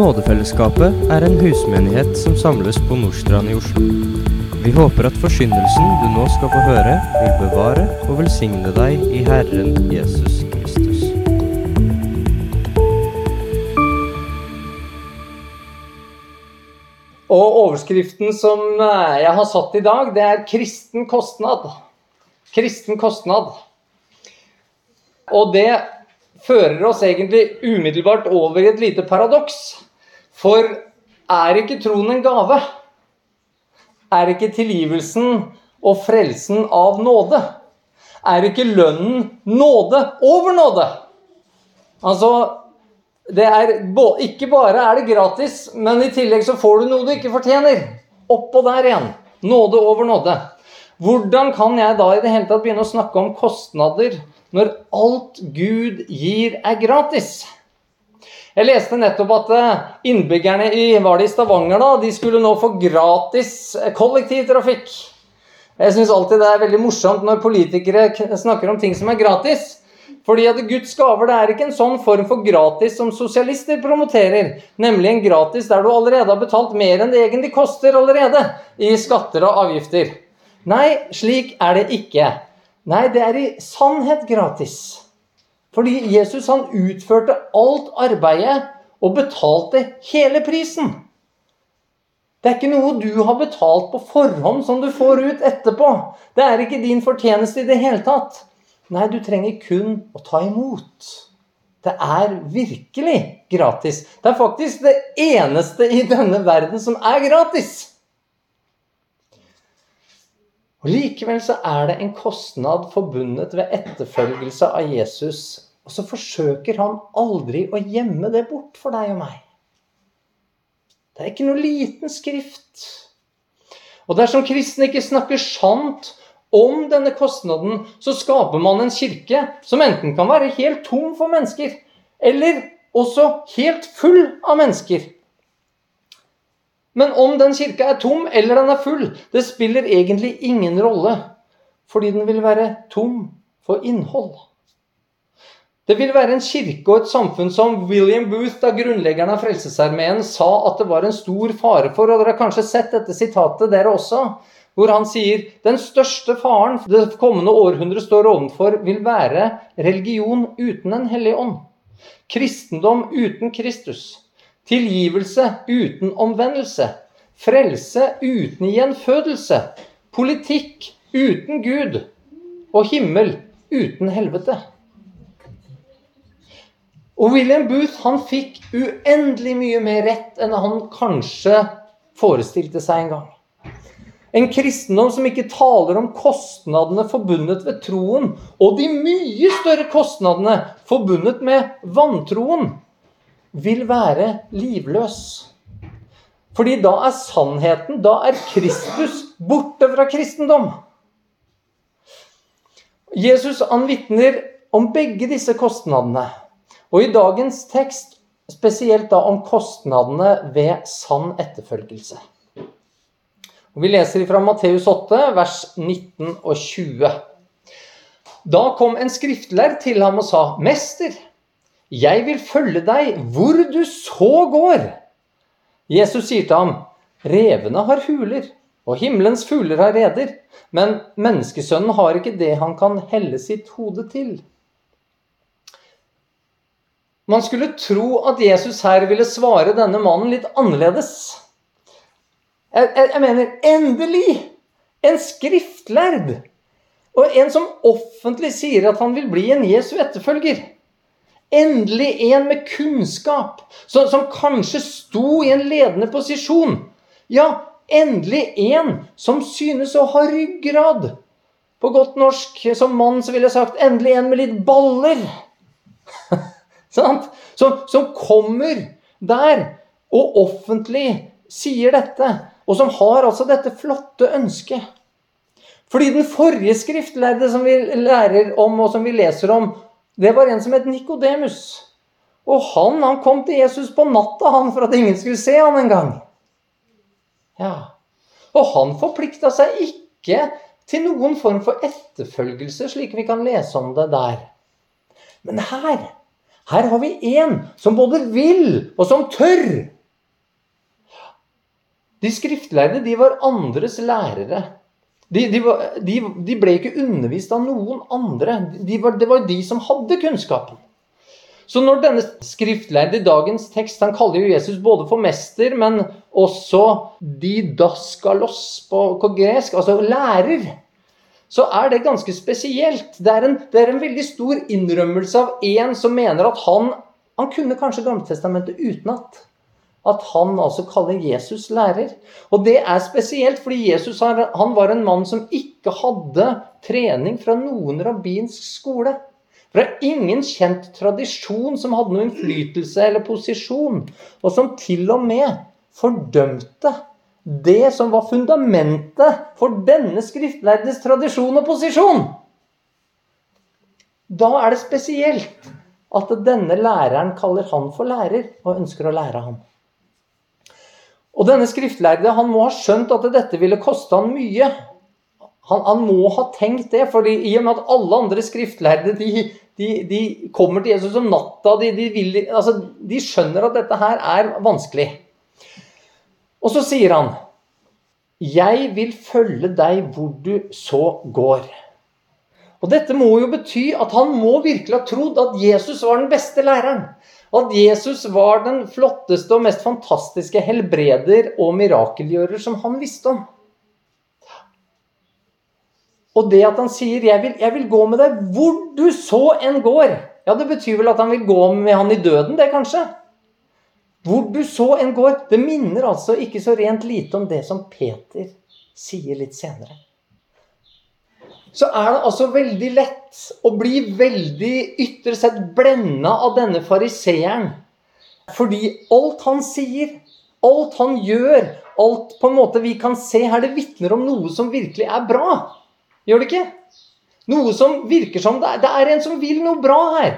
Nådefellesskapet er en husmenighet som samles på Nordstrand i Oslo. Vi håper at forsyndelsen du nå skal få høre, vil bevare og velsigne deg i Herren Jesus Kristus. Og overskriften som eh, jeg har satt i dag, det er 'kristen kostnad'. Kristen kostnad. Og det fører oss egentlig umiddelbart over i et lite paradoks. For er ikke troen en gave? Er ikke tilgivelsen og frelsen av nåde? Er ikke lønnen nåde over nåde? Altså, er, ikke bare er det gratis, men i tillegg så får du noe du ikke fortjener. Oppå der igjen. Nåde over nåde. Hvordan kan jeg da i det hele tatt begynne å snakke om kostnader når alt Gud gir, er gratis? Jeg leste nettopp at eh, innbyggerne i var det i Stavanger da, de skulle nå få gratis eh, kollektivtrafikk. Jeg syns alltid det er veldig morsomt når politikere snakker om ting som er gratis. Fordi at Guds gaver det er ikke en sånn form for gratis som sosialister promoterer. Nemlig en gratis der du allerede har betalt mer enn det egentlig koster allerede i skatter og avgifter. Nei, slik er det ikke. Nei, det er i sannhet gratis. Fordi Jesus han utførte alt arbeidet og betalte hele prisen. Det er ikke noe du har betalt på forhånd som du får ut etterpå. Det er ikke din fortjeneste i det hele tatt. Nei, du trenger kun å ta imot. Det er virkelig gratis. Det er faktisk det eneste i denne verden som er gratis. Og Likevel så er det en kostnad forbundet ved etterfølgelse av Jesus. Og så forsøker han aldri å gjemme det bort for deg og meg. Det er ikke noe liten skrift. Og dersom kristne ikke snakker sant om denne kostnaden, så skaper man en kirke som enten kan være helt tom for mennesker, eller også helt full av mennesker. Men om den kirka er tom eller den er full, det spiller egentlig ingen rolle. Fordi den vil være tom for innhold. Det vil være en kirke og et samfunn som William Booth, da grunnleggeren av Frelsesarmeen, sa at det var en stor fare for. Og dere har kanskje sett dette sitatet, dere også. Hvor han sier den største faren det kommende århundret står ovenfor, vil være religion uten en hellig ånd. Kristendom uten Kristus. Tilgivelse uten omvendelse. Frelse uten gjenfødelse. Politikk uten Gud. Og himmel uten helvete. Og William Booth han fikk uendelig mye mer rett enn han kanskje forestilte seg en gang. En kristendom som ikke taler om kostnadene forbundet ved troen, og de mye større kostnadene forbundet med vantroen vil være livløs. Fordi da er sannheten, da er Kristus borte fra kristendom. Jesus han vitner om begge disse kostnadene. Og i dagens tekst spesielt da om kostnadene ved sann etterfølgelse. Og vi leser fra Matteus 8, vers 19 og 20. Da kom en skriftlærd til ham og sa, 'Mester', jeg vil følge deg hvor du så går. Jesus sier til ham, Revene har huler, og himmelens fugler har reder, men menneskesønnen har ikke det han kan helle sitt hode til. Man skulle tro at Jesus her ville svare denne mannen litt annerledes. Jeg, jeg, jeg mener, endelig! En skriftlærd! Og en som offentlig sier at han vil bli en Jesu etterfølger. Endelig en med kunnskap, som, som kanskje sto i en ledende posisjon. Ja, endelig en som synes å ha ryggrad. På godt norsk, som mann, så ville jeg sagt endelig en med litt baller. som, som kommer der og offentlig sier dette, og som har altså dette flotte ønsket. Fordi den forrige skriftlærde som vi lærer om, og som vi leser om, det var en som het Nikodemus. Og han, han kom til Jesus på natta han, for at ingen skulle se han en gang. Ja. Og han forplikta seg ikke til noen form for etterfølgelse, slik vi kan lese om det der. Men her, Her har vi en som både vil, og som tør. De skriftlærde de var andres lærere. De, de, de, de ble ikke undervist av noen andre. Var, det var de som hadde kunnskapen. Så når denne skriftlærde i dagens tekst Han kaller jo Jesus både for mester, men også didaskalos på, på gresk, altså lærer. Så er det ganske spesielt. Det er en, det er en veldig stor innrømmelse av en som mener at han, han kunne kanskje Gammeltestamentet utenat at han altså kaller Jesus lærer. Og det er spesielt, fordi Jesus han var en mann som ikke hadde trening fra noen rabbinsk skole. Fra ingen kjent tradisjon som hadde noen innflytelse eller posisjon, og som til og med fordømte det som var fundamentet for denne skriftlærdes tradisjon og posisjon. Da er det spesielt at denne læreren kaller han for lærer og ønsker å lære ham. Og denne skriftlærde han må ha skjønt at dette ville koste han mye. Han, han må ha tenkt det, for i og med at alle andre skriftlærde de, de, de kommer til Jesus om natta de, vil, altså, de skjønner at dette her er vanskelig. Og så sier han, 'Jeg vil følge deg hvor du så går'. Og Dette må jo bety at han må virkelig ha trodd at Jesus var den beste læreren. At Jesus var den flotteste og mest fantastiske helbreder og mirakelgjører som han visste om. Og det at han sier jeg vil, 'Jeg vil gå med deg hvor du så enn går', ja, det betyr vel at han vil gå med han i døden, det, kanskje? Hvor du så enn går. Det minner altså ikke så rent lite om det som Peter sier litt senere så er det altså veldig lett å bli veldig ytre sett blenda av denne fariseeren. Fordi alt han sier, alt han gjør, alt på en måte vi kan se her, det vitner om noe som virkelig er bra. Gjør det ikke? Noe som virker som det er, det er en som vil noe bra her.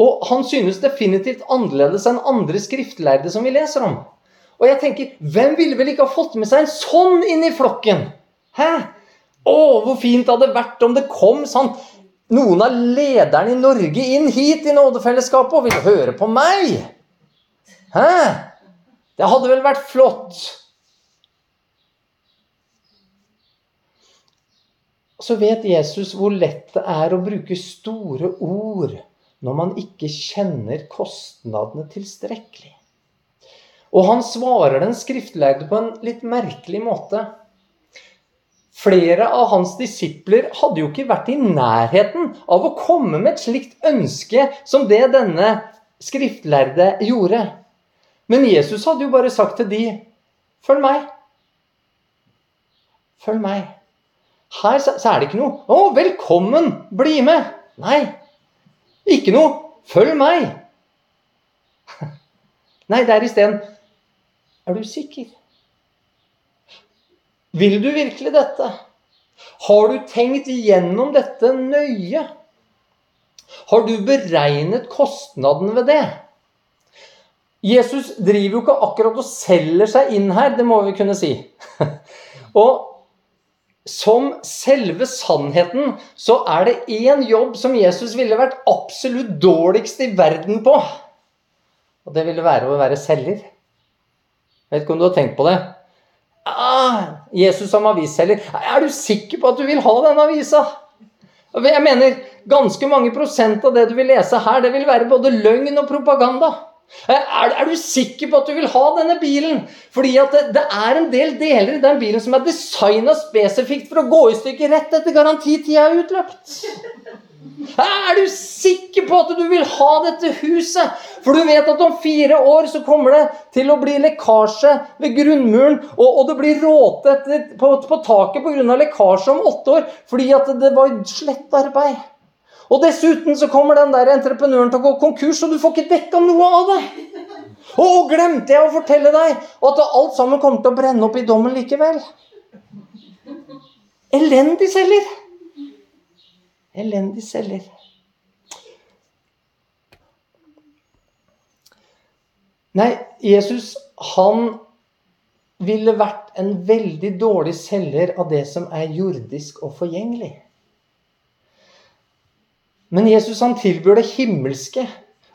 Og han synes definitivt annerledes enn andre skriftlærde som vi leser om. Og jeg tenker, hvem ville vel ikke ha fått med seg en sånn inn i flokken? Hæ? Å, hvor fint det hadde vært om det kom sånn noen av lederne i Norge inn hit i nådefellesskapet og ville høre på meg. Hæ? Det hadde vel vært flott. Så vet Jesus hvor lett det er å bruke store ord når man ikke kjenner kostnadene tilstrekkelig. Og han svarer den skriftlærde på en litt merkelig måte. Flere av hans disipler hadde jo ikke vært i nærheten av å komme med et slikt ønske som det denne skriftlærde gjorde. Men Jesus hadde jo bare sagt til de, 'Følg meg'. Følg meg. Her så er det ikke noe 'Å, velkommen, bli med'. Nei. Ikke noe 'Følg meg'. Nei, det er isteden 'Er du sikker?' Vil du virkelig dette? Har du tenkt igjennom dette nøye? Har du beregnet kostnaden ved det? Jesus driver jo ikke akkurat og selger seg inn her, det må vi kunne si. Og som selve sannheten så er det én jobb som Jesus ville vært absolutt dårligst i verden på. Og det ville være å være selger. Jeg vet ikke om du har tenkt på det. Ah, Jesus som avisselger. Er du sikker på at du vil ha denne avisa? Jeg mener, Ganske mange prosent av det du vil lese her, det vil være både løgn og propaganda. Er, er, du sikker på at du vil ha denne bilen? Fordi at det, det er en del deler i den bilen som er designa spesifikt for å gå i stykker rett etter garantitida er utløpt. Er du sikker på at du vil ha dette huset? For du vet at om fire år så kommer det til å bli lekkasje ved grunnmuren, og, og det blir råte på, på taket pga. lekkasje om åtte år fordi at det var slett arbeid. Og dessuten så kommer den der entreprenøren til å gå konkurs, og du får ikke dekka noe av det. Og glemte jeg å fortelle deg at alt sammen kommer til å brenne opp i dommen likevel? Elendig selger. Elendig selger. Nei, Jesus, han ville vært en veldig dårlig selger av det som er jordisk og forgjengelig. Men Jesus han tilbyr det himmelske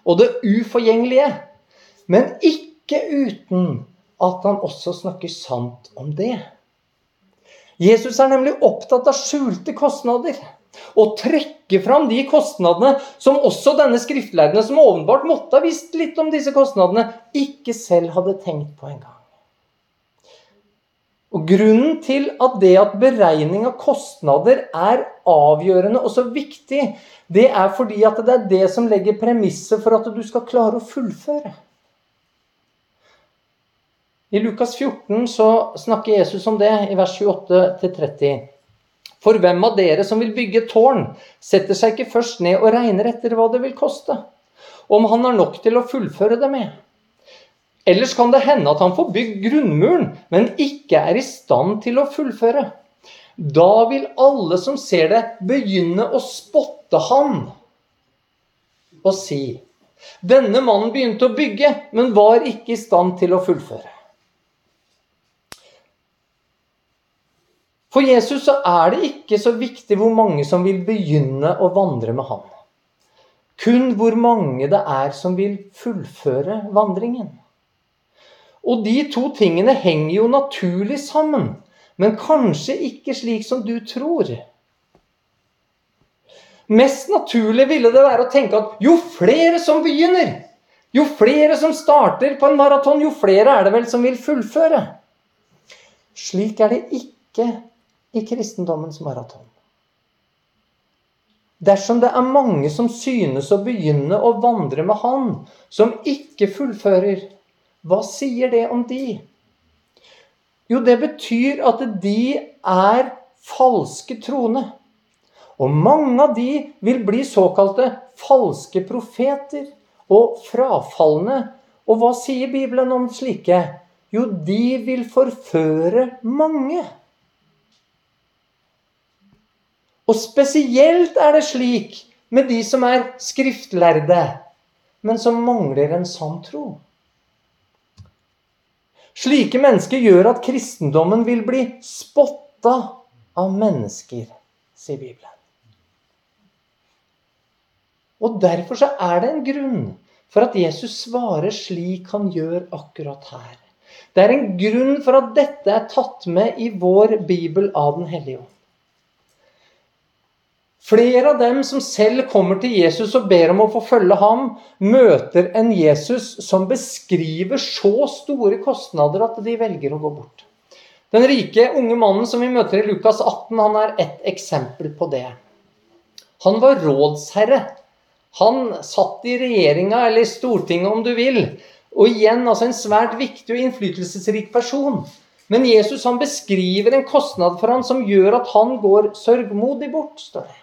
og det uforgjengelige. Men ikke uten at han også snakker sant om det. Jesus er nemlig opptatt av skjulte kostnader. Og trekke fram de kostnadene som også denne skriftlærde, som åpenbart måtte ha visst litt om disse kostnadene, ikke selv hadde tenkt på engang. Og Grunnen til at det at beregning av kostnader er avgjørende og så viktig, det er fordi at det er det som legger premisset for at du skal klare å fullføre. I Lukas 14 så snakker Jesus om det i vers 28-30. For hvem av dere som vil bygge tårn, setter seg ikke først ned og regner etter hva det vil koste, om han har nok til å fullføre det med? Ellers kan det hende at han får bygd grunnmuren, men ikke er i stand til å fullføre. Da vil alle som ser det, begynne å spotte ham og si Denne mannen begynte å bygge, men var ikke i stand til å fullføre. For Jesus så er det ikke så viktig hvor mange som vil begynne å vandre med ham. Kun hvor mange det er som vil fullføre vandringen. Og de to tingene henger jo naturlig sammen, men kanskje ikke slik som du tror. Mest naturlig ville det være å tenke at jo flere som begynner, jo flere som starter på en maraton, jo flere er det vel som vil fullføre. Slik er det ikke i kristendommens maraton. Dersom det er mange som synes å begynne å vandre med Han, som ikke fullfører, hva sier det om de? Jo, det betyr at de er falske troende. Og mange av de vil bli såkalte falske profeter og frafalne. Og hva sier Bibelen om slike? Jo, de vil forføre mange. Og spesielt er det slik med de som er skriftlærde, men som mangler en sann tro. Slike mennesker gjør at kristendommen vil bli spotta av mennesker, sier Bibelen. Og Derfor så er det en grunn for at Jesus svarer slik han gjør akkurat her. Det er en grunn for at dette er tatt med i vår bibel av Den hellige ånd. Flere av dem som selv kommer til Jesus og ber om å få følge ham, møter en Jesus som beskriver så store kostnader at de velger å gå bort. Den rike unge mannen som vi møter i Lukas 18, han er ett eksempel på det. Han var rådsherre. Han satt i regjeringa, eller i Stortinget om du vil. Og igjen altså en svært viktig og innflytelsesrik person. Men Jesus han beskriver en kostnad for han som gjør at han går sørgmodig bort. står det.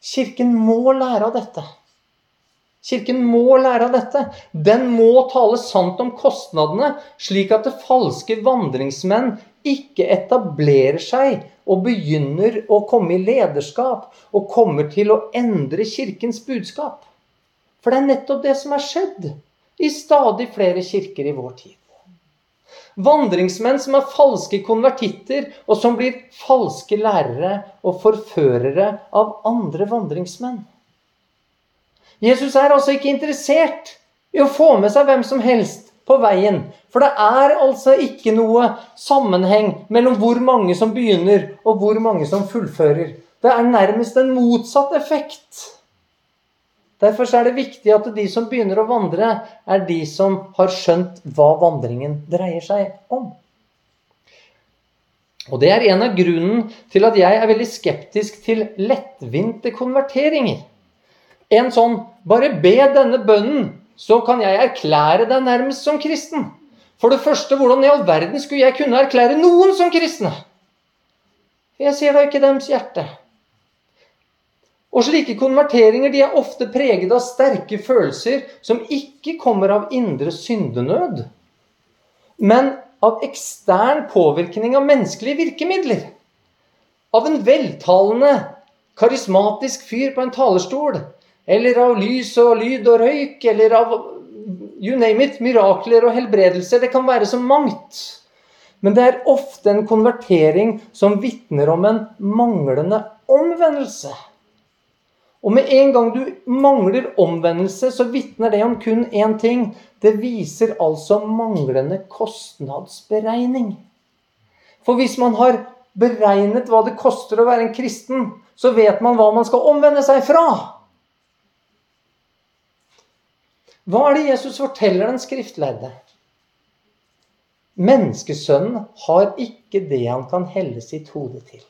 Kirken må lære av dette. Kirken må lære av dette. Den må tale sant om kostnadene, slik at det falske vandringsmenn ikke etablerer seg og begynner å komme i lederskap og kommer til å endre Kirkens budskap. For det er nettopp det som er skjedd i stadig flere kirker i vår tid. Vandringsmenn som er falske konvertitter, og som blir falske lærere og forførere av andre vandringsmenn. Jesus er altså ikke interessert i å få med seg hvem som helst på veien. For det er altså ikke noe sammenheng mellom hvor mange som begynner, og hvor mange som fullfører. Det er nærmest en motsatt effekt. Derfor er det viktig at de som begynner å vandre, er de som har skjønt hva vandringen dreier seg om. Og Det er en av grunnen til at jeg er veldig skeptisk til lettvinte konverteringer. En sånn 'bare be denne bønnen, så kan jeg erklære deg nærmest som kristen'. For det første, hvordan i all verden skulle jeg kunne erklære noen som kristne? Jeg ser da ikke deres hjerte. Og slike konverteringer de er ofte preget av sterke følelser som ikke kommer av indre syndenød, men av ekstern påvirkning av menneskelige virkemidler. Av en veltalende, karismatisk fyr på en talerstol. Eller av lys og lyd og røyk. Eller av you name it, mirakler og helbredelser. Det kan være så mangt. Men det er ofte en konvertering som vitner om en manglende omvendelse. Og med en gang du mangler omvendelse, så vitner det om kun én ting. Det viser altså manglende kostnadsberegning. For hvis man har beregnet hva det koster å være en kristen, så vet man hva man skal omvende seg fra. Hva er det Jesus forteller den skriftlærde? Menneskesønnen har ikke det han kan helle sitt hode til.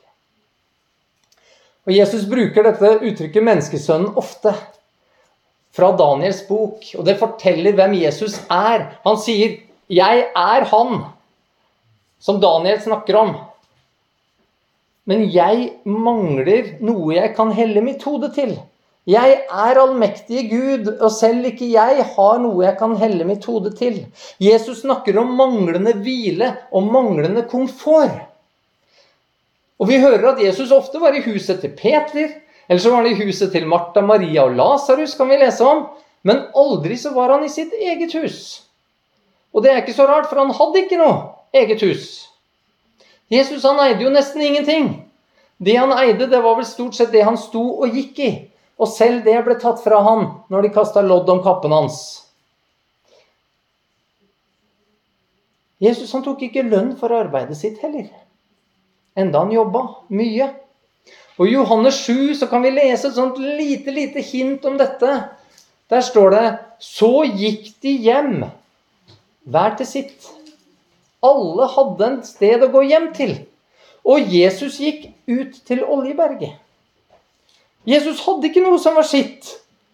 Og Jesus bruker dette uttrykket 'menneskesønnen' ofte. Fra Daniels bok. Og det forteller hvem Jesus er. Han sier 'Jeg er han' som Daniel snakker om. Men jeg mangler noe jeg kan helle mitt hode til. Jeg er allmektige Gud, og selv ikke jeg har noe jeg kan helle mitt hode til. Jesus snakker om manglende hvile og manglende komfort. Og vi hører at Jesus ofte var i huset til Peter, eller så var han i huset til Martha, Maria og Lasarus, kan vi lese om. Men aldri så var han i sitt eget hus. Og det er ikke så rart, for han hadde ikke noe eget hus. Jesus han eide jo nesten ingenting. Det han eide, det var vel stort sett det han sto og gikk i. Og selv det ble tatt fra han når de kasta lodd om kappen hans. Jesus han tok ikke lønn for arbeidet sitt heller. Enda han jobba mye. Og I Johannes 7 så kan vi lese et sånt lite, lite hint om dette. Der står det Så gikk de hjem, hver til sitt. Alle hadde en sted å gå hjem til. Og Jesus gikk ut til Oljeberget. Jesus hadde ikke noe som var sitt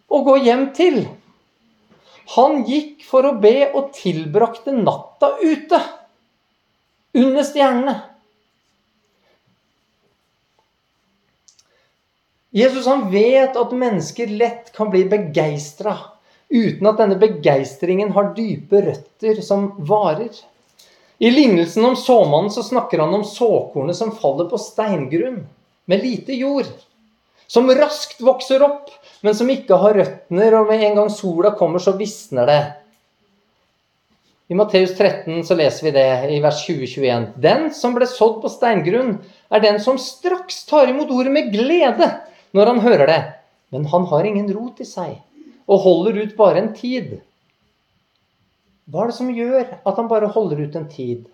å gå hjem til. Han gikk for å be og tilbrakte natta ute. Under stjernene. Jesus han vet at mennesker lett kan bli begeistra uten at denne begeistringen har dype røtter som varer. I lignelsen om såmannen så snakker han om såkornet som faller på steingrunn med lite jord som raskt vokser opp, men som ikke har røttene, og med en gang sola kommer, så visner det. I Matteus 13 så leser vi det i vers 20-21. Den som ble sådd på steingrunn, er den som straks tar imot ordet med glede når han hører det. Men han har ingen rot i seg og holder ut bare en tid. Hva er det som gjør at han bare holder ut en tid?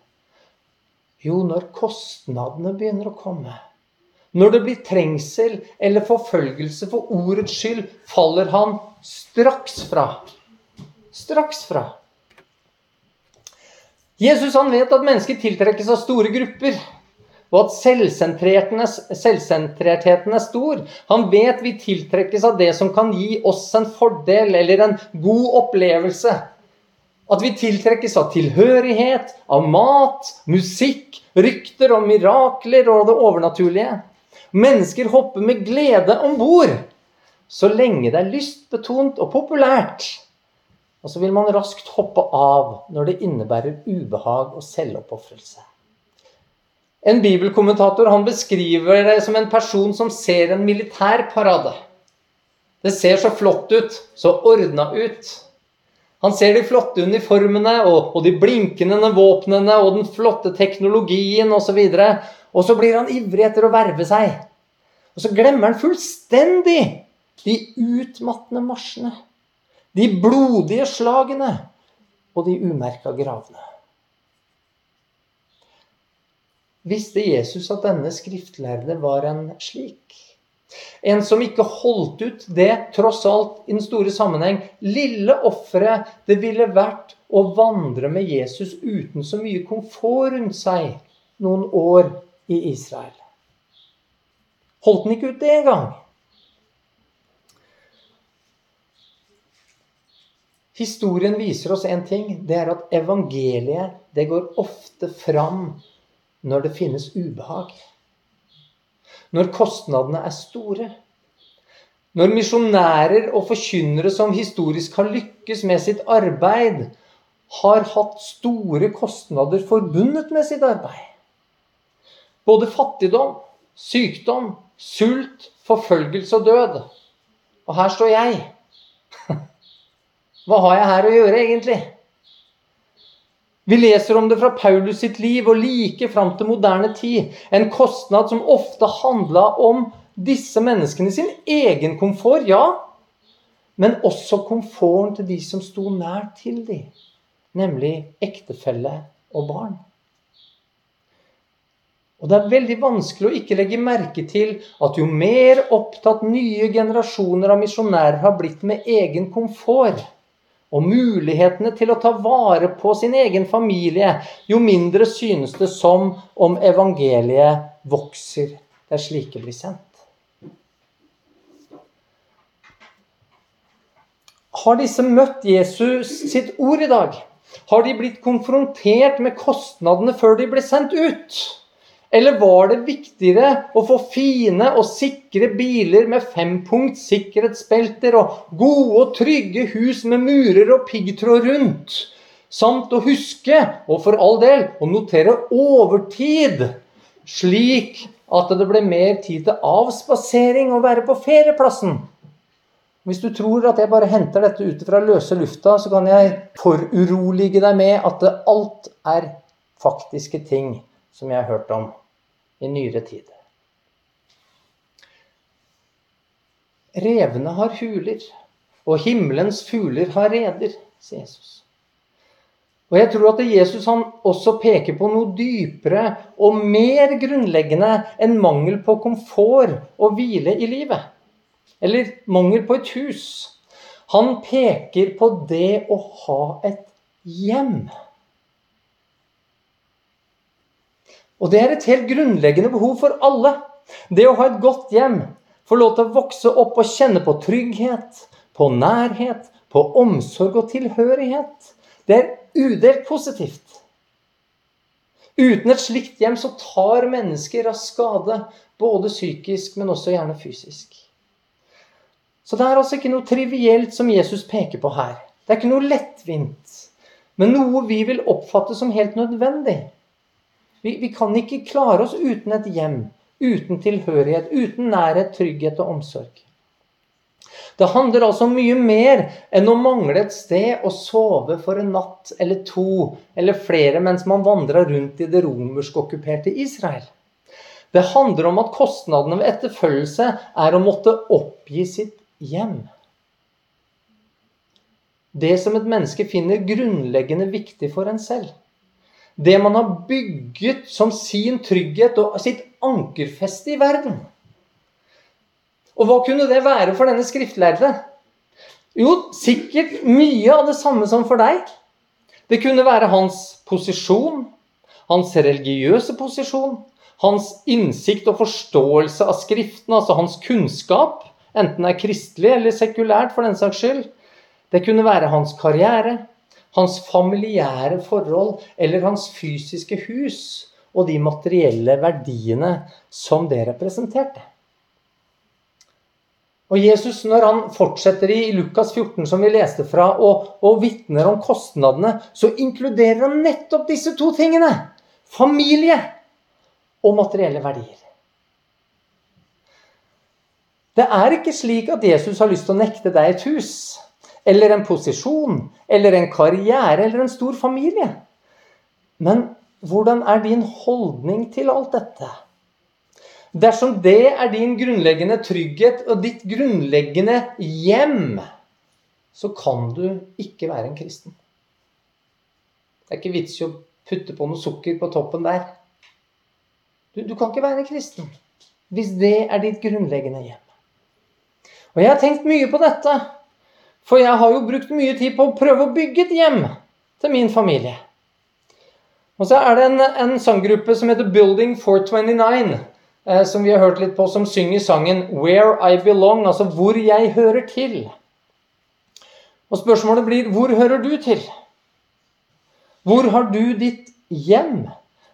Jo, når kostnadene begynner å komme. Når det blir trengsel eller forfølgelse for ordets skyld, faller han straks fra. Straks fra. Jesus han vet at mennesker tiltrekkes av store grupper, og at selvsentrertheten er stor. Han vet vi tiltrekkes av det som kan gi oss en fordel eller en god opplevelse. At vi tiltrekkes av tilhørighet, av mat, musikk, rykter om mirakler og det overnaturlige. Mennesker hopper med glede om bord så lenge det er lystbetont og populært. Og så vil man raskt hoppe av når det innebærer ubehag og selvoppofrelse. En bibelkommentator han beskriver det som en person som ser en militær parade. Det ser så flott ut, så ordna ut. Han ser de flotte uniformene og, og de blinkende våpnene og den flotte teknologien osv. Og, så og så blir han ivrig etter å verve seg. Og så glemmer han fullstendig de utmattende marsjene, de blodige slagene og de umerka gravene. Visste Jesus at denne skriftlærde var en slik? En som ikke holdt ut det, tross alt, i den store sammenheng, lille offeret det ville vært å vandre med Jesus uten så mye komfort rundt seg noen år i Israel. Holdt den ikke ut det engang? Historien viser oss en ting. Det er at evangeliet det går ofte fram når det finnes ubehag. Når kostnadene er store. Når misjonærer og forkynnere som historisk har lykkes med sitt arbeid, har hatt store kostnader forbundet med sitt arbeid. Både fattigdom, sykdom, sult, forfølgelse og død. Og her står jeg. Hva har jeg her å gjøre, egentlig? Vi leser om det fra Paulus sitt liv og like fram til moderne tid. En kostnad som ofte handla om disse menneskene sin egen komfort, ja, men også komforten til de som sto nær til dem, nemlig ektefelle og barn. Og det er veldig vanskelig å ikke legge merke til at jo mer opptatt nye generasjoner av misjonærer har blitt med egen komfort, og mulighetene til å ta vare på sin egen familie, jo mindre synes det som om evangeliet vokser der slike blir sendt. Har disse møtt Jesus sitt ord i dag? Har de blitt konfrontert med kostnadene før de ble sendt ut? Eller var det viktigere å få fine og sikre biler med fempunkt sikkerhetsbelter og gode og trygge hus med murer og piggtråd rundt, samt å huske, og for all del, å notere overtid, slik at det ble mer tid til avspasering og være på ferieplassen? Hvis du tror at jeg bare henter dette ut fra løse lufta, så kan jeg forurolige deg med at alt er faktiske ting som jeg har hørt om i nyere tid. Revene har huler, og himmelens fugler har reder, sier Jesus. Og jeg tror at Jesus han også peker på noe dypere og mer grunnleggende enn mangel på komfort og hvile i livet. Eller mangel på et hus. Han peker på det å ha et hjem. Og det er et helt grunnleggende behov for alle. Det å ha et godt hjem, få lov til å vokse opp og kjenne på trygghet, på nærhet, på omsorg og tilhørighet. Det er udelt positivt. Uten et slikt hjem så tar mennesker av skade, både psykisk, men også gjerne fysisk. Så det er altså ikke noe trivielt som Jesus peker på her. Det er ikke noe lettvint, men noe vi vil oppfatte som helt nødvendig. Vi, vi kan ikke klare oss uten et hjem, uten tilhørighet, uten nærhet, trygghet og omsorg. Det handler altså om mye mer enn å mangle et sted å sove for en natt eller to eller flere mens man vandrer rundt i det romersk-okkuperte Israel. Det handler om at kostnadene ved etterfølgelse er å måtte oppgi sitt hjem. Det som et menneske finner grunnleggende viktig for en selv. Det man har bygget som sin trygghet og sitt ankerfeste i verden. Og hva kunne det være for denne skriftlærde? Jo, sikkert mye av det samme som for deg. Det kunne være hans posisjon, hans religiøse posisjon, hans innsikt og forståelse av Skriften, altså hans kunnskap, enten det er kristelig eller sekulært for den saks skyld. Det kunne være hans karriere, hans familiære forhold eller hans fysiske hus og de materielle verdiene som det representerte. Og Jesus, når han fortsetter i Lukas 14, som vi leste fra, og, og vitner om kostnadene, så inkluderer han nettopp disse to tingene. Familie og materielle verdier. Det er ikke slik at Jesus har lyst til å nekte deg et hus eller en posisjon, eller en karriere, eller en stor familie. Men hvordan er din holdning til alt dette? Dersom det er din grunnleggende trygghet og ditt grunnleggende hjem, så kan du ikke være en kristen. Det er ikke vits i å putte på noe sukker på toppen der. Du, du kan ikke være kristen hvis det er ditt grunnleggende hjem. Og jeg har tenkt mye på dette. For jeg har jo brukt mye tid på å prøve å bygge et hjem til min familie. Og så er det en, en sanggruppe som heter Building 429, eh, som vi har hørt litt på, som synger sangen 'Where I Belong', altså 'Hvor jeg hører til'. Og spørsmålet blir 'Hvor hører du til'? Hvor har du ditt hjem?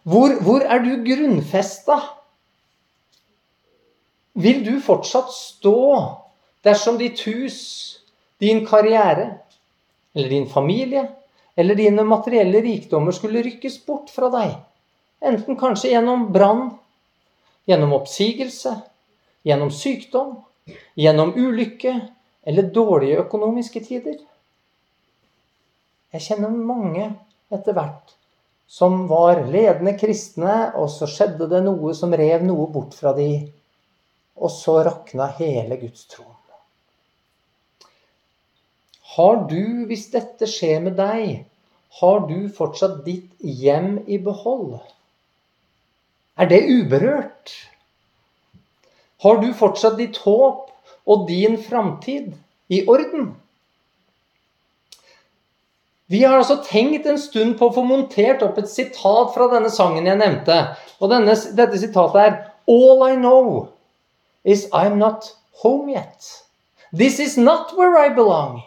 Hvor, hvor er du grunnfesta? Vil du fortsatt stå dersom ditt hus din karriere eller din familie eller dine materielle rikdommer skulle rykkes bort fra deg. Enten kanskje gjennom brann, gjennom oppsigelse, gjennom sykdom, gjennom ulykke eller dårlige økonomiske tider. Jeg kjenner mange etter hvert som var ledende kristne, og så skjedde det noe som rev noe bort fra de, og så rakna hele Guds tro. Har du, hvis dette skjer med deg, har du fortsatt ditt hjem i behold? Er det uberørt? Har du fortsatt ditt håp og din framtid i orden? Vi har altså tenkt en stund på å få montert opp et sitat fra denne sangen jeg nevnte. Og denne, dette sitatet er All I know is I'm not home yet. This is not where I belong.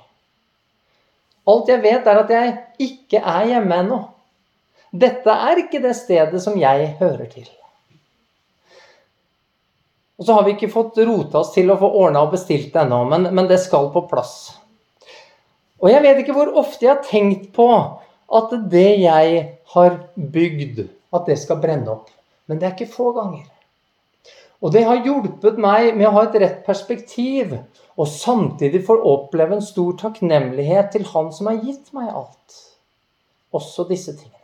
Alt jeg vet, er at jeg ikke er hjemme ennå. Dette er ikke det stedet som jeg hører til. Og så har vi ikke fått rota oss til å få ordna og bestilt det ennå, men, men det skal på plass. Og jeg vet ikke hvor ofte jeg har tenkt på at det jeg har bygd, at det skal brenne opp. Men det er ikke få ganger. Og det har hjulpet meg med å ha et rett perspektiv, og samtidig få oppleve en stor takknemlighet til Han som har gitt meg alt. Også disse tingene.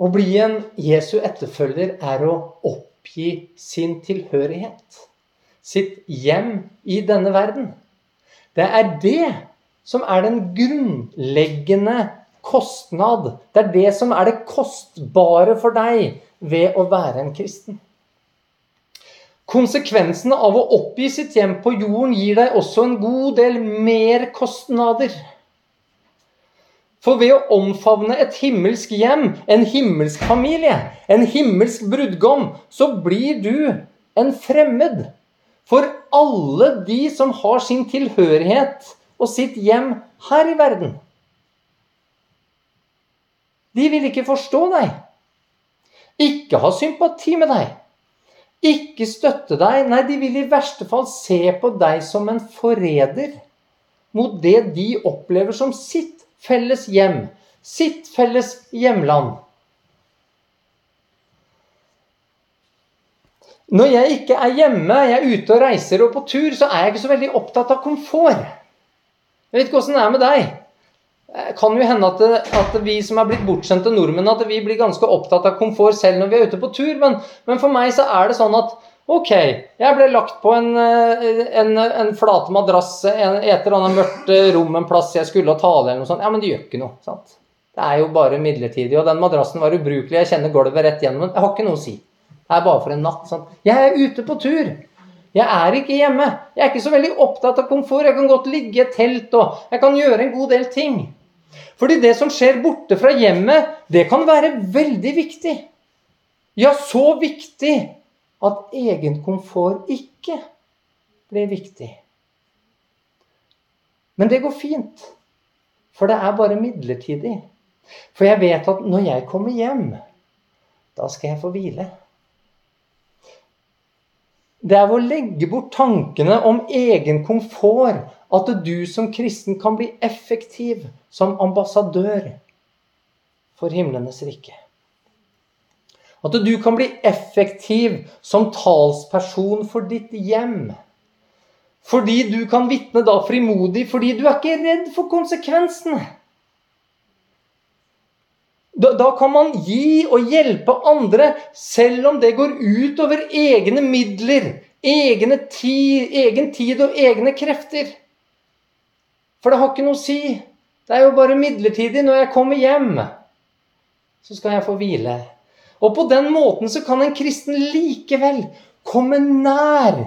Å bli en Jesu etterfølger er å oppgi sin tilhørighet sitt hjem i denne verden. Det er det som er den grunnleggende kostnad. Det er det som er det kostbare for deg ved å være en kristen. Konsekvensene av å oppgi sitt hjem på jorden gir deg også en god del merkostnader. For ved å omfavne et himmelsk hjem, en himmelsk familie, en himmelsk brudgom, så blir du en fremmed for alle de som har sin tilhørighet og sitt hjem her i verden. De vil ikke forstå deg, ikke ha sympati med deg, ikke støtte deg. Nei, de vil i verste fall se på deg som en forræder mot det de opplever som sitt felles hjem, sitt felles hjemland. Når jeg ikke er hjemme, jeg er ute og reiser og på tur, så er jeg ikke så veldig opptatt av komfort. Jeg vet ikke åssen det er med deg. Det kan jo hende at, det, at, vi som er blitt bortskjemte nordmenn, at vi blir ganske opptatt av komfort selv når vi er ute på tur. Men, men for meg så er det sånn at ok, jeg ble lagt på en, en, en flate madrass i et eller annet mørkt rom en plass jeg skulle tale eller noe sånt. Ja, men det gjør ikke noe. sant? Det er jo bare midlertidig. Og den madrassen var ubrukelig. Jeg kjenner gulvet rett gjennom den. Jeg har ikke noe å si Det er bare for en natt. sant? Jeg er ute på tur. Jeg er ikke hjemme. Jeg er ikke så veldig opptatt av komfort. Jeg kan godt ligge i et telt og jeg kan gjøre en god del ting. Fordi det som skjer borte fra hjemmet, det kan være veldig viktig. Ja, så viktig at egen komfort ikke blir viktig. Men det går fint. For det er bare midlertidig. For jeg vet at når jeg kommer hjem, da skal jeg få hvile. Det er å legge bort tankene om egen komfort at du som kristen kan bli effektiv som ambassadør for himlenes rike. At du kan bli effektiv som talsperson for ditt hjem. Fordi du kan vitne da frimodig, fordi du er ikke redd for konsekvensene. Da, da, kan man gi og hjelpe andre selv om det går ut over egne midler, egne tid, egen tid og egne krefter. For det har ikke noe å si. Det er jo bare midlertidig. Når jeg kommer hjem, så skal jeg få hvile. Og på den måten så kan en kristen likevel komme nær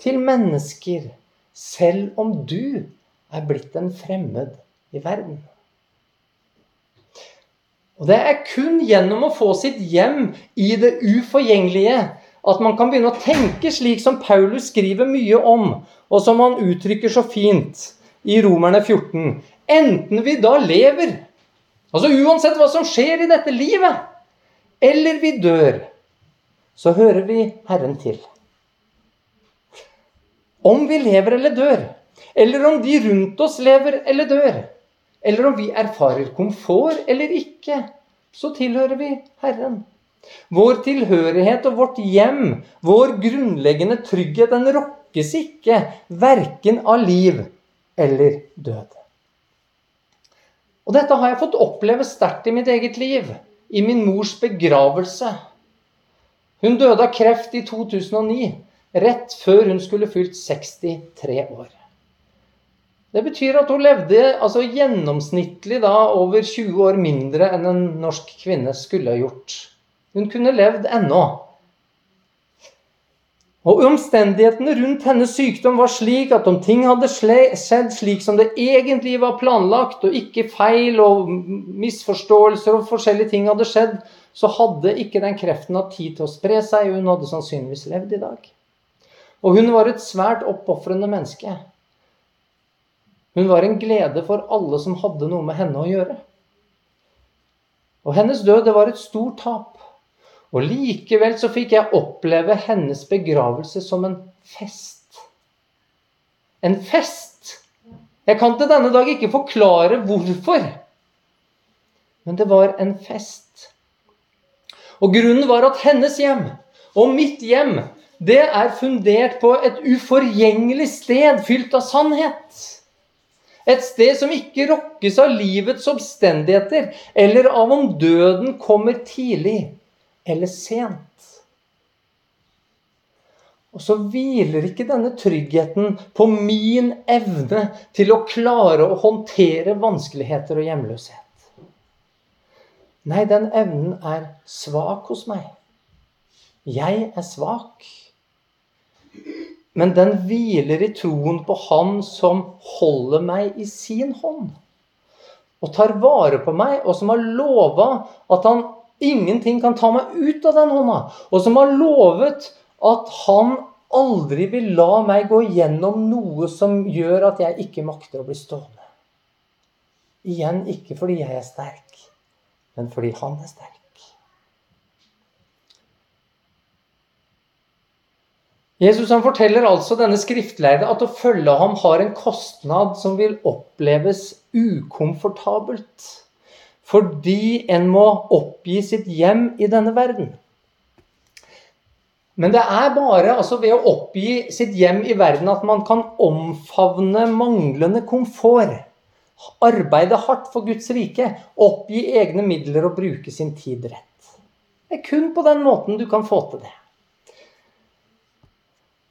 til mennesker, selv om du er blitt en fremmed i verden. Og det er kun gjennom å få sitt hjem i det uforgjengelige at man kan begynne å tenke slik som Paulus skriver mye om, og som han uttrykker så fint i Romerne 14. Enten vi da lever, altså uansett hva som skjer i dette livet, eller vi dør, så hører vi Herren til. Om vi lever eller dør, eller om de rundt oss lever eller dør, eller om vi erfarer komfort eller ikke, så tilhører vi Herren. Vår tilhørighet og vårt hjem, vår grunnleggende trygghet, den rokkes ikke verken av liv eller død. Og dette har jeg fått oppleve sterkt i mitt eget liv. I min mors begravelse. Hun døde av kreft i 2009, rett før hun skulle fylt 63 år. Det betyr at hun levde altså gjennomsnittlig da over 20 år mindre enn en norsk kvinne skulle ha gjort. Hun kunne levd ennå. Og omstendighetene rundt hennes sykdom var slik at om ting hadde skjedd slik som det egentlig var planlagt, og ikke feil og misforståelser og forskjellige ting hadde skjedd, så hadde ikke den kreften hatt tid til å spre seg, hun hadde sannsynligvis levd i dag. Og hun var et svært oppofrende menneske. Hun var en glede for alle som hadde noe med henne å gjøre. Og hennes død, det var et stort tap. Og likevel så fikk jeg oppleve hennes begravelse som en fest. En fest! Jeg kan til denne dag ikke forklare hvorfor. Men det var en fest. Og grunnen var at hennes hjem og mitt hjem, det er fundert på et uforgjengelig sted fylt av sannhet. Et sted som ikke rokkes av livets omstendigheter, eller av om døden kommer tidlig eller sent. Og så hviler ikke denne tryggheten på min evne til å klare å håndtere vanskeligheter og hjemløshet. Nei, den evnen er svak hos meg. Jeg er svak. Men den hviler i troen på Han som holder meg i sin hånd. Og tar vare på meg, og som har lova at han Ingenting kan ta meg ut av den hånda. Og som har lovet at han aldri vil la meg gå gjennom noe som gjør at jeg ikke makter å bli stående. Igjen ikke fordi jeg er sterk, men fordi han er sterk. Jesus han forteller altså denne skriftlærde at å følge ham har en kostnad som vil oppleves ukomfortabelt fordi en må oppgi sitt hjem i denne verden. Men det er bare altså, ved å oppgi sitt hjem i verden at man kan omfavne manglende komfort. Arbeide hardt for Guds rike, oppgi egne midler og bruke sin tid rett. Det er kun på den måten du kan få til det.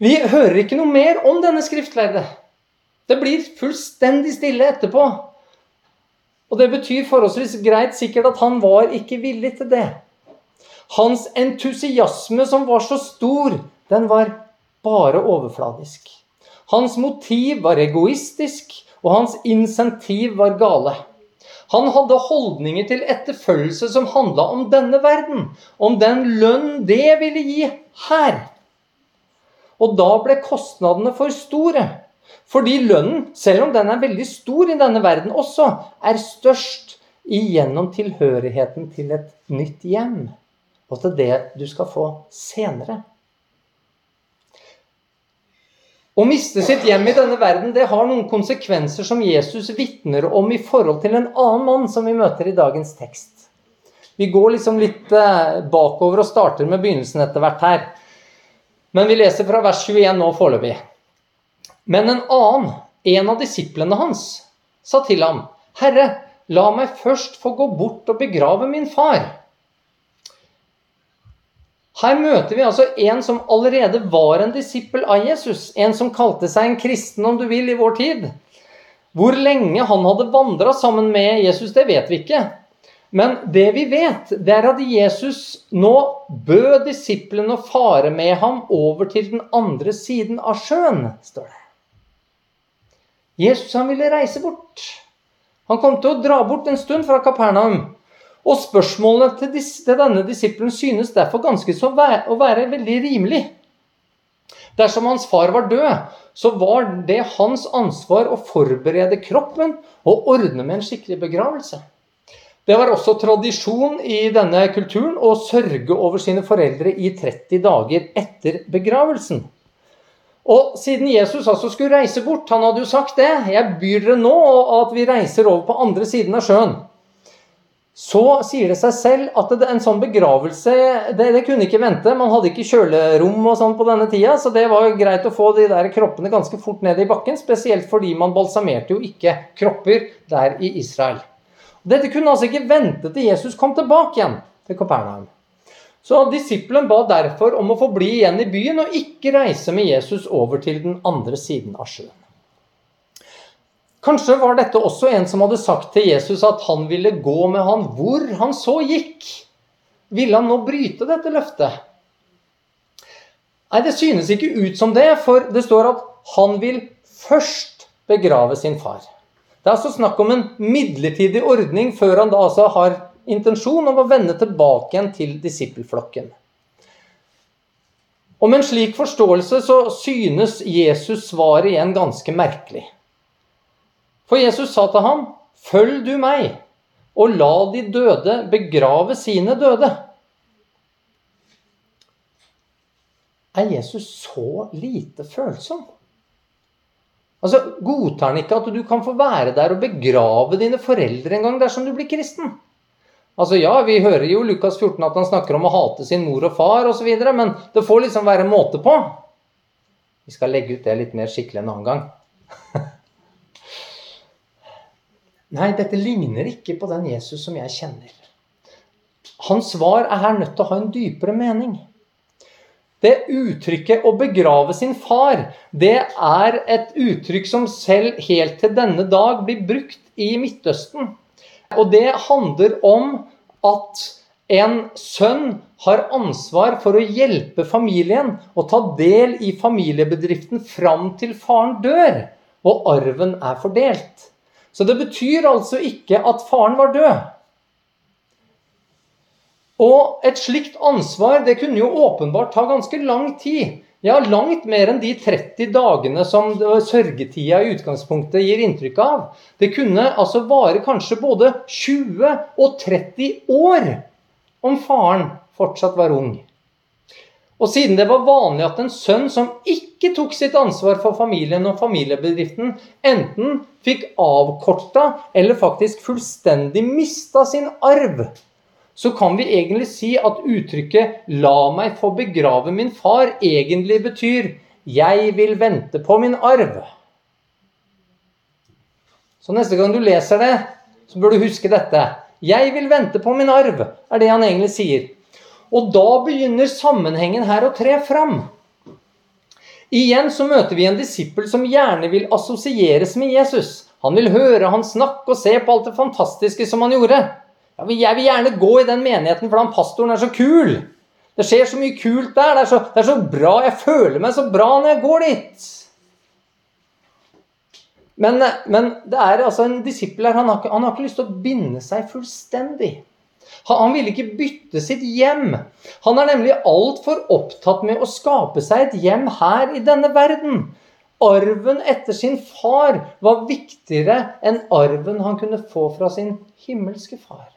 Vi hører ikke noe mer om denne skriftlærde. Det blir fullstendig stille etterpå. Og det betyr forholdsvis greit sikkert at han var ikke villig til det. Hans entusiasme som var så stor, den var bare overfladisk. Hans motiv var egoistisk, og hans insentiv var gale. Han hadde holdninger til etterfølgelse som handla om denne verden, om den lønn det ville gi her. Og da ble kostnadene for store. Fordi lønnen, selv om den er veldig stor i denne verden også, er størst igjennom tilhørigheten til et nytt hjem. Og til det du skal få senere. Å miste sitt hjem i denne verden det har noen konsekvenser som Jesus vitner om i forhold til en annen mann som vi møter i dagens tekst. Vi går liksom litt eh, bakover og starter med begynnelsen etter hvert her. Men vi leser fra vers 21 nå foreløpig. Men en annen, en av disiplene hans, sa til ham, 'Herre, la meg først få gå bort og begrave min far.' Her møter vi altså en som allerede var en disippel av Jesus. En som kalte seg en kristen, om du vil, i vår tid. Hvor lenge han hadde vandra sammen med Jesus, det vet vi ikke. Men det vi vet, det er at Jesus nå bød disiplene å fare med ham over til den andre siden av sjøen, står det. Jesus han ville reise bort. Han kom til å dra bort en stund fra Kapernaum. Og spørsmålene til, til denne disippelen synes derfor ganske så vær, å være veldig rimelig. Dersom hans far var død, så var det hans ansvar å forberede kroppen og ordne med en skikkelig begravelse. Det var også tradisjon i denne kulturen å sørge over sine foreldre i 30 dager etter begravelsen. Og siden Jesus altså skulle reise bort, han hadde jo sagt det, jeg byr dere nå at vi reiser over på andre siden av sjøen. Så sier det seg selv at det, en sånn begravelse det, det, kunne ikke vente. Man hadde ikke kjølerom og sånn på denne tida, så det var greit å få de der kroppene ganske fort ned i bakken. Spesielt fordi man balsamerte jo ikke kropper der i Israel. Dette kunne altså ikke vente til Jesus kom tilbake igjen til Kapernaum. Så disippelen ba derfor om å få bli igjen i byen og ikke reise med Jesus over til den andre siden av sjøen. Kanskje var dette også en som hadde sagt til Jesus at han ville gå med han hvor han så gikk. Ville han nå bryte dette løftet? Nei, det synes ikke ut som det, for det står at han vil først begrave sin far. Det er altså snakk om en midlertidig ordning før han da altså har intensjon om å vende tilbake igjen til disippelflokken. Og med en slik forståelse så synes Jesus svaret igjen ganske merkelig. For Jesus sa til ham, 'Følg du meg, og la de døde begrave sine døde'. Er Jesus så lite følsom? Altså, Godtar han ikke at du kan få være der og begrave dine foreldre en gang dersom du blir kristen? Altså, Ja, vi hører jo Lukas 14 at han snakker om å hate sin mor og far osv., men det får liksom være måte på. Vi skal legge ut det litt mer skikkelig en annen gang. Nei, dette ligner ikke på den Jesus som jeg kjenner. Hans svar er her nødt til å ha en dypere mening. Det uttrykket 'å begrave sin far' det er et uttrykk som selv helt til denne dag blir brukt i Midtøsten. Og det handler om at en sønn har ansvar for å hjelpe familien og ta del i familiebedriften fram til faren dør og arven er fordelt. Så det betyr altså ikke at faren var død. Og et slikt ansvar det kunne jo åpenbart ta ganske lang tid. Ja, langt mer enn de 30 dagene som sørgetida i utgangspunktet gir inntrykk av. Det kunne altså vare kanskje både 20 og 30 år om faren fortsatt var ung. Og siden det var vanlig at en sønn som ikke tok sitt ansvar for familien og familiebedriften, enten fikk avkorta eller faktisk fullstendig mista sin arv så kan vi egentlig si at uttrykket 'la meg få begrave min far' egentlig betyr 'jeg vil vente på min arv'. Så neste gang du leser det, så bør du huske dette. 'Jeg vil vente på min arv', er det han egentlig sier. Og da begynner sammenhengen her å tre fram. Igjen så møter vi en disippel som gjerne vil assosieres med Jesus. Han vil høre han snakke og se på alt det fantastiske som han gjorde. Jeg vil gjerne gå i den menigheten, for han pastoren er så kul. Det skjer så mye kult der. Det er så, det er så bra. Jeg føler meg så bra når jeg går dit. Men, men det er altså en disippel her. Han har, han har ikke lyst til å binde seg fullstendig. Han, han vil ikke bytte sitt hjem. Han er nemlig altfor opptatt med å skape seg et hjem her i denne verden. Arven etter sin far var viktigere enn arven han kunne få fra sin himmelske far.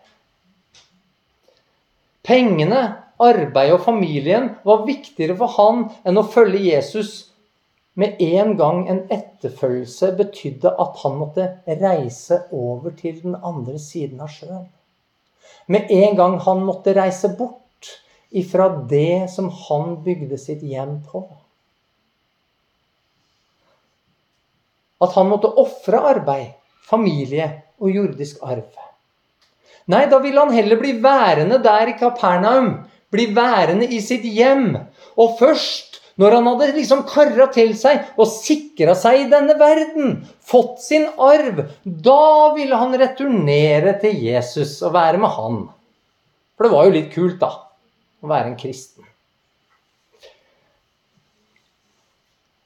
Pengene, arbeidet og familien var viktigere for han enn å følge Jesus. Med en gang en etterfølgelse betydde at han måtte reise over til den andre siden av sjøen. Med en gang han måtte reise bort ifra det som han bygde sitt hjem på. At han måtte ofre arbeid, familie og jordisk arv. Nei, da ville han heller bli værende der i Kapernaum. Bli værende i sitt hjem. Og først når han hadde liksom kara til seg og sikra seg i denne verden, fått sin arv, da ville han returnere til Jesus og være med han. For det var jo litt kult, da, å være en kristen.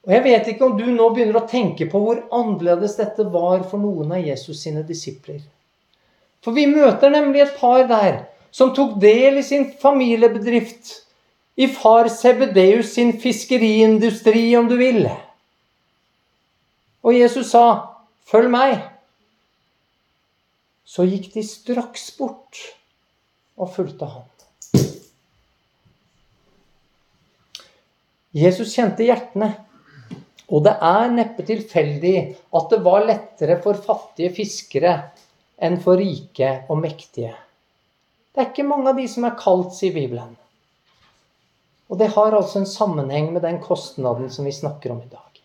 Og Jeg vet ikke om du nå begynner å tenke på hvor annerledes dette var for noen av Jesus sine disipler. For vi møter nemlig et par der som tok del i sin familiebedrift. I far Sebedeus sin fiskeriindustri, om du vil. Og Jesus sa, 'Følg meg.' Så gikk de straks bort og fulgte han. Jesus kjente hjertene. Og det er neppe tilfeldig at det var lettere for fattige fiskere enn for rike og mektige. Det er ikke mange av de som er kalt, sier Bibelen. Og det har altså en sammenheng med den kostnaden som vi snakker om i dag.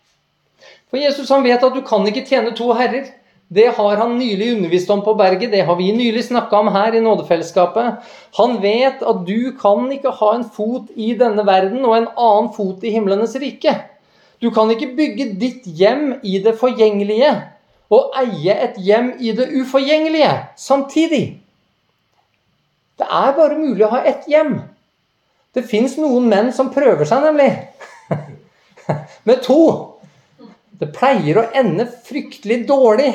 For Jesus han vet at du kan ikke tjene to herrer. Det har han nylig undervist om på berget, det har vi nylig snakka om her i Nådefellesskapet. Han vet at du kan ikke ha en fot i denne verden og en annen fot i himlenes rike. Du kan ikke bygge ditt hjem i det forgjengelige og eie et hjem i det uforgjengelige samtidig. Det er bare mulig å ha ett hjem. Det fins noen menn som prøver seg, nemlig. Med to. Det pleier å ende fryktelig dårlig.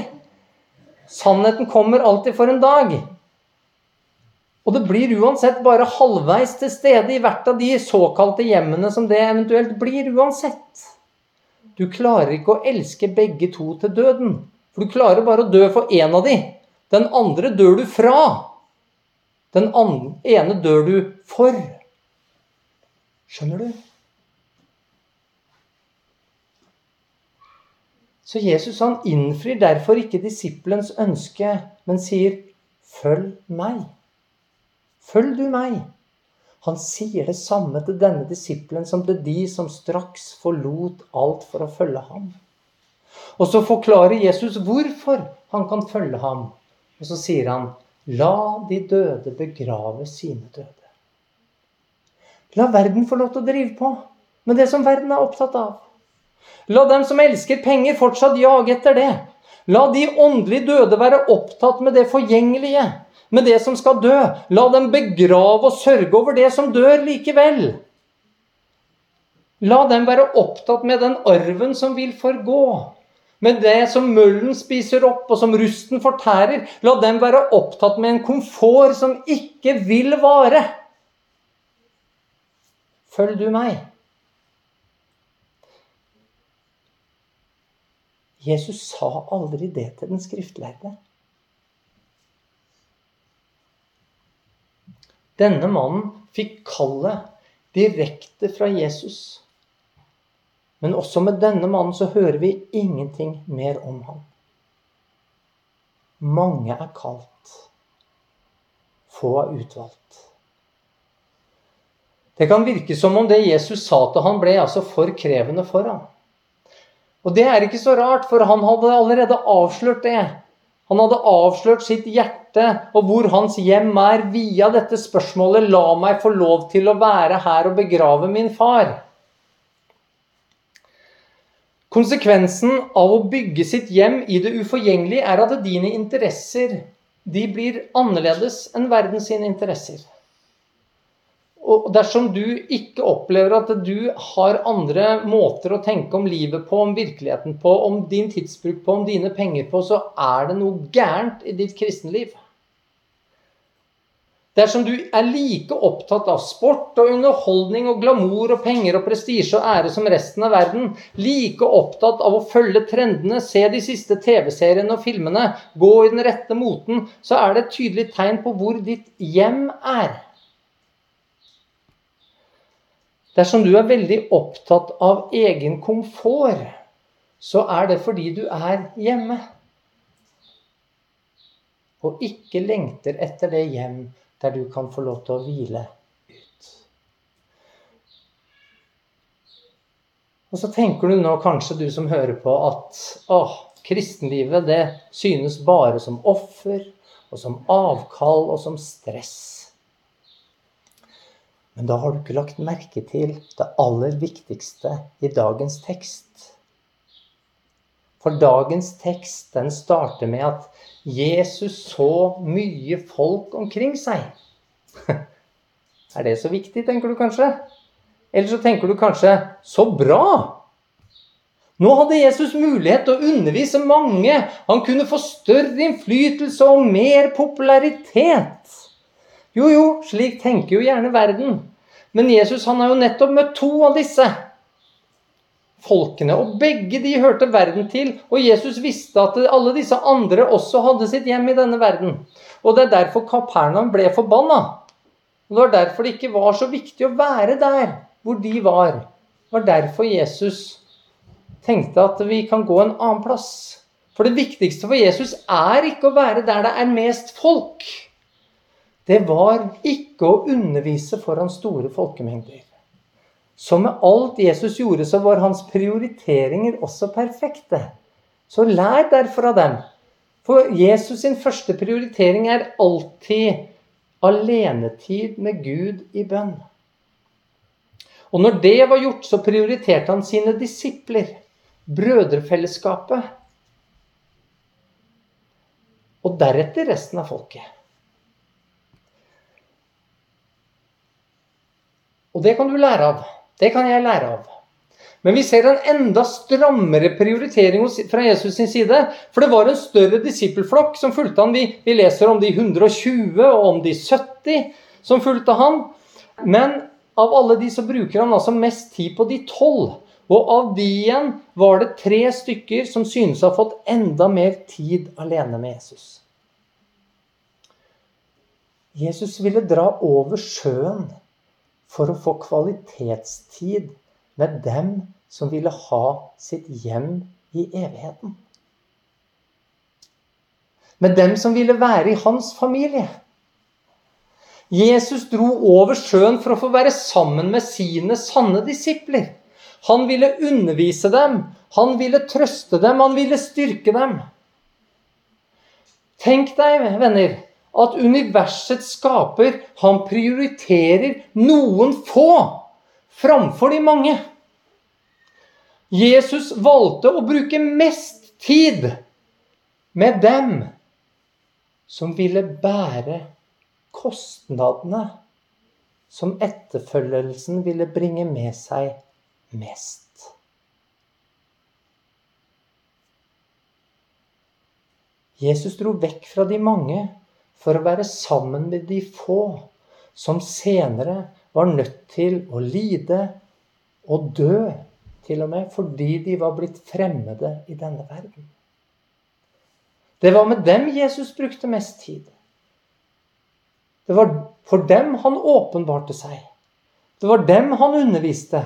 Sannheten kommer alltid for en dag. Og det blir uansett bare halvveis til stede i hvert av de såkalte hjemmene som det eventuelt blir uansett. Du klarer ikke å elske begge to til døden. For du klarer bare å dø for én av de. Den andre dør du fra. Den ene dør du for. Skjønner du? Så Jesus han innfrir derfor ikke disippelens ønske, men sier, 'Følg meg'. Følg du meg. Han sier det samme til denne disippelen som til de som straks forlot alt for å følge ham. Og så forklarer Jesus hvorfor han kan følge ham. Og så sier han, 'La de døde begrave sine døde'. La verden få lov til å drive på med det som verden er opptatt av. La dem som elsker penger, fortsatt jage etter det. La de åndelig døde være opptatt med det forgjengelige, med det som skal dø. La dem begrave og sørge over det som dør likevel. La dem være opptatt med den arven som vil forgå. Med det som møllen spiser opp, og som rusten fortærer. La dem være opptatt med en komfort som ikke vil vare. Følg du meg? Jesus sa aldri det til den skriftlærde. Denne mannen fikk kallet direkte fra Jesus. Men også med denne mannen så hører vi ingenting mer om ham. Mange er kalt, få er utvalgt. Det kan virke som om det Jesus sa til ham, ble altså for krevende for ham. Og det er ikke så rart, for han hadde allerede avslørt det. Han hadde avslørt sitt hjerte og hvor hans hjem er via dette spørsmålet 'La meg få lov til å være her og begrave min far'. Konsekvensen av å bygge sitt hjem i det uforgjengelige er at dine interesser de blir annerledes enn verdens interesser. Og dersom du ikke opplever at du har andre måter å tenke om livet på, om virkeligheten på, om din tidsbruk på, om dine penger på, så er det noe gærent i ditt kristenliv. Dersom du er like opptatt av sport og underholdning og glamour og penger og prestisje og ære som resten av verden, like opptatt av å følge trendene, se de siste TV-seriene og filmene, gå i den rette moten, så er det et tydelig tegn på hvor ditt hjem er. Dersom du er veldig opptatt av egen komfort, så er det fordi du er hjemme. Og ikke lengter etter det hjem der du kan få lov til å hvile ut. Og så tenker du nå kanskje, du som hører på, at å, kristenlivet det synes bare som offer og som avkall og som stress. Men da har du ikke lagt merke til det aller viktigste i dagens tekst. For dagens tekst den starter med at Jesus så mye folk omkring seg. Er det så viktig, tenker du kanskje? Eller så tenker du kanskje så bra! Nå hadde Jesus mulighet til å undervise mange. Han kunne få større innflytelse og mer popularitet. Jo, jo, slik tenker jo gjerne verden. Men Jesus han har jo nettopp møtt to av disse folkene. Og begge de hørte verden til. Og Jesus visste at alle disse andre også hadde sitt hjem i denne verden. Og det er derfor Kapernaum ble forbanna. Det var derfor det ikke var så viktig å være der hvor de var. Det var derfor Jesus tenkte at vi kan gå en annen plass. For det viktigste for Jesus er ikke å være der det er mest folk det var ikke å undervise foran store folkemengder. Så med alt Jesus gjorde, så var hans prioriteringer også perfekte. Så lær derfor av dem. For Jesus sin første prioritering er alltid alenetid med Gud i bønn. Og når det var gjort, så prioriterte han sine disipler, brødrefellesskapet, og deretter resten av folket. Og det kan du lære av. Det kan jeg lære av. Men vi ser en enda strammere prioritering fra Jesus sin side. For det var en større disippelflokk som fulgte han. Vi, vi leser om de 120 og om de 70 som fulgte han. Men av alle de så bruker han altså mest tid på de tolv. Og av de igjen var det tre stykker som synes å ha fått enda mer tid alene med Jesus. Jesus ville dra over sjøen for å få kvalitetstid med dem som ville ha sitt hjem i evigheten. Med dem som ville være i hans familie. Jesus dro over sjøen for å få være sammen med sine sanne disipler. Han ville undervise dem, han ville trøste dem, han ville styrke dem. Tenk deg, venner, at universets skaper, han prioriterer noen få framfor de mange. Jesus valgte å bruke mest tid med dem som ville bære kostnadene som etterfølgelsen ville bringe med seg mest. Jesus dro vekk fra de mange for å være sammen med de få, som senere var nødt til å lide og dø, til og med fordi de var blitt fremmede i denne verden. Det var med dem Jesus brukte mest tid. Det var for dem han åpenbarte seg. Det var dem han underviste.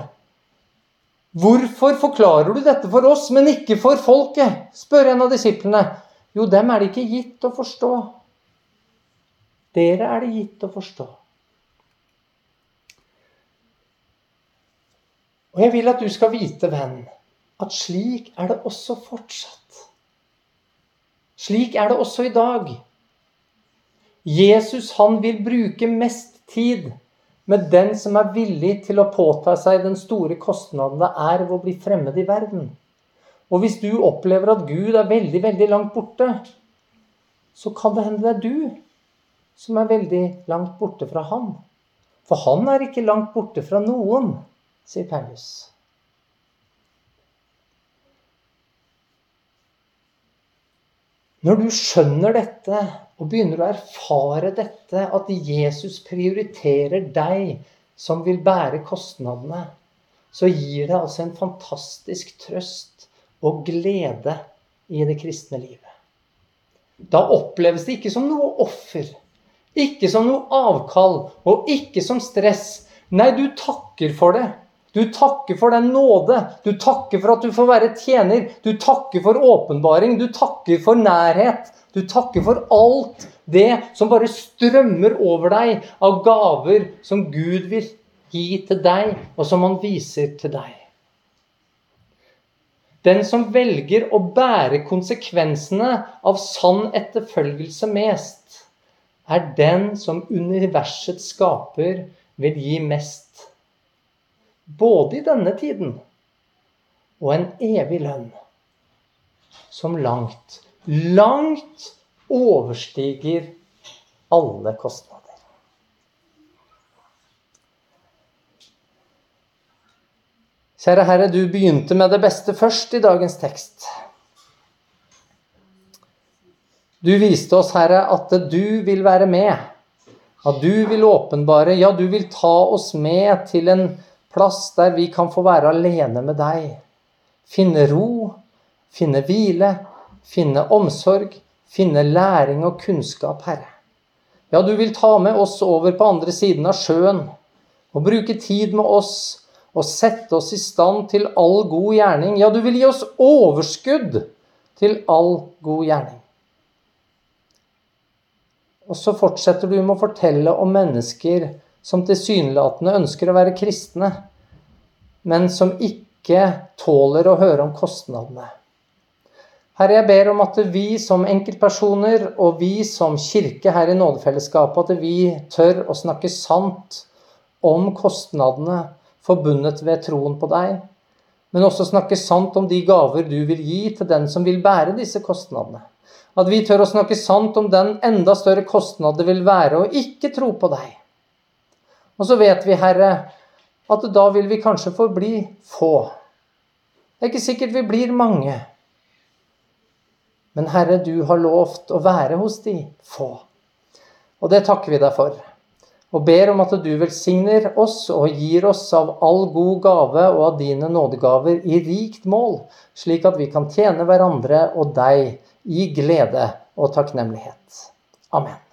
Hvorfor forklarer du dette for oss, men ikke for folket? spør en av disiplene. Jo, dem er det ikke gitt å forstå. Dere er det gitt å forstå. Og jeg vil at du skal vite, venn, at slik er det også fortsatt. Slik er det også i dag. Jesus han vil bruke mest tid med den som er villig til å påta seg den store kostnaden det er ved å bli fremmed i verden. Og hvis du opplever at Gud er veldig, veldig langt borte, så kan det hende det er du som er veldig langt borte fra Han. For Han er ikke langt borte fra noen, sier Paulus. Når du skjønner dette og begynner å erfare dette, at Jesus prioriterer deg som vil bære kostnadene, så gir det altså en fantastisk trøst og glede i det kristne livet. Da oppleves det ikke som noe offer ikke som noe avkall, og ikke som stress. Nei, du takker for det. Du takker for den nåde. Du takker for at du får være tjener. Du takker for åpenbaring. Du takker for nærhet. Du takker for alt det som bare strømmer over deg av gaver som Gud vil gi til deg, og som han viser til deg. Den som velger å bære konsekvensene av sann etterfølgelse mest, er den som universets skaper vil gi mest. Både i denne tiden og en evig lønn som langt, langt overstiger alle kostnader. Kjære Herre, du begynte med det beste først i dagens tekst. Du viste oss, Herre, at du vil være med. At du vil åpenbare, ja, du vil ta oss med til en plass der vi kan få være alene med deg. Finne ro, finne hvile, finne omsorg, finne læring og kunnskap, Herre. Ja, du vil ta med oss over på andre siden av sjøen og bruke tid med oss og sette oss i stand til all god gjerning. Ja, du vil gi oss overskudd til all god gjerning. Og så fortsetter du med å fortelle om mennesker som tilsynelatende ønsker å være kristne, men som ikke tåler å høre om kostnadene. Herre, jeg ber om at vi som enkeltpersoner og vi som kirke her i nådefellesskapet, at vi tør å snakke sant om kostnadene forbundet ved troen på deg, men også snakke sant om de gaver du vil gi til den som vil bære disse kostnadene. At vi tør å snakke sant om den enda større kostnad det vil være å ikke tro på deg. Og så vet vi, Herre, at da vil vi kanskje forbli få. Det er ikke sikkert vi blir mange. Men Herre, du har lovt å være hos de få. Og det takker vi deg for. Og ber om at du velsigner oss og gir oss av all god gave og av dine nådegaver i rikt mål, slik at vi kan tjene hverandre og deg i glede og takknemlighet. Amen.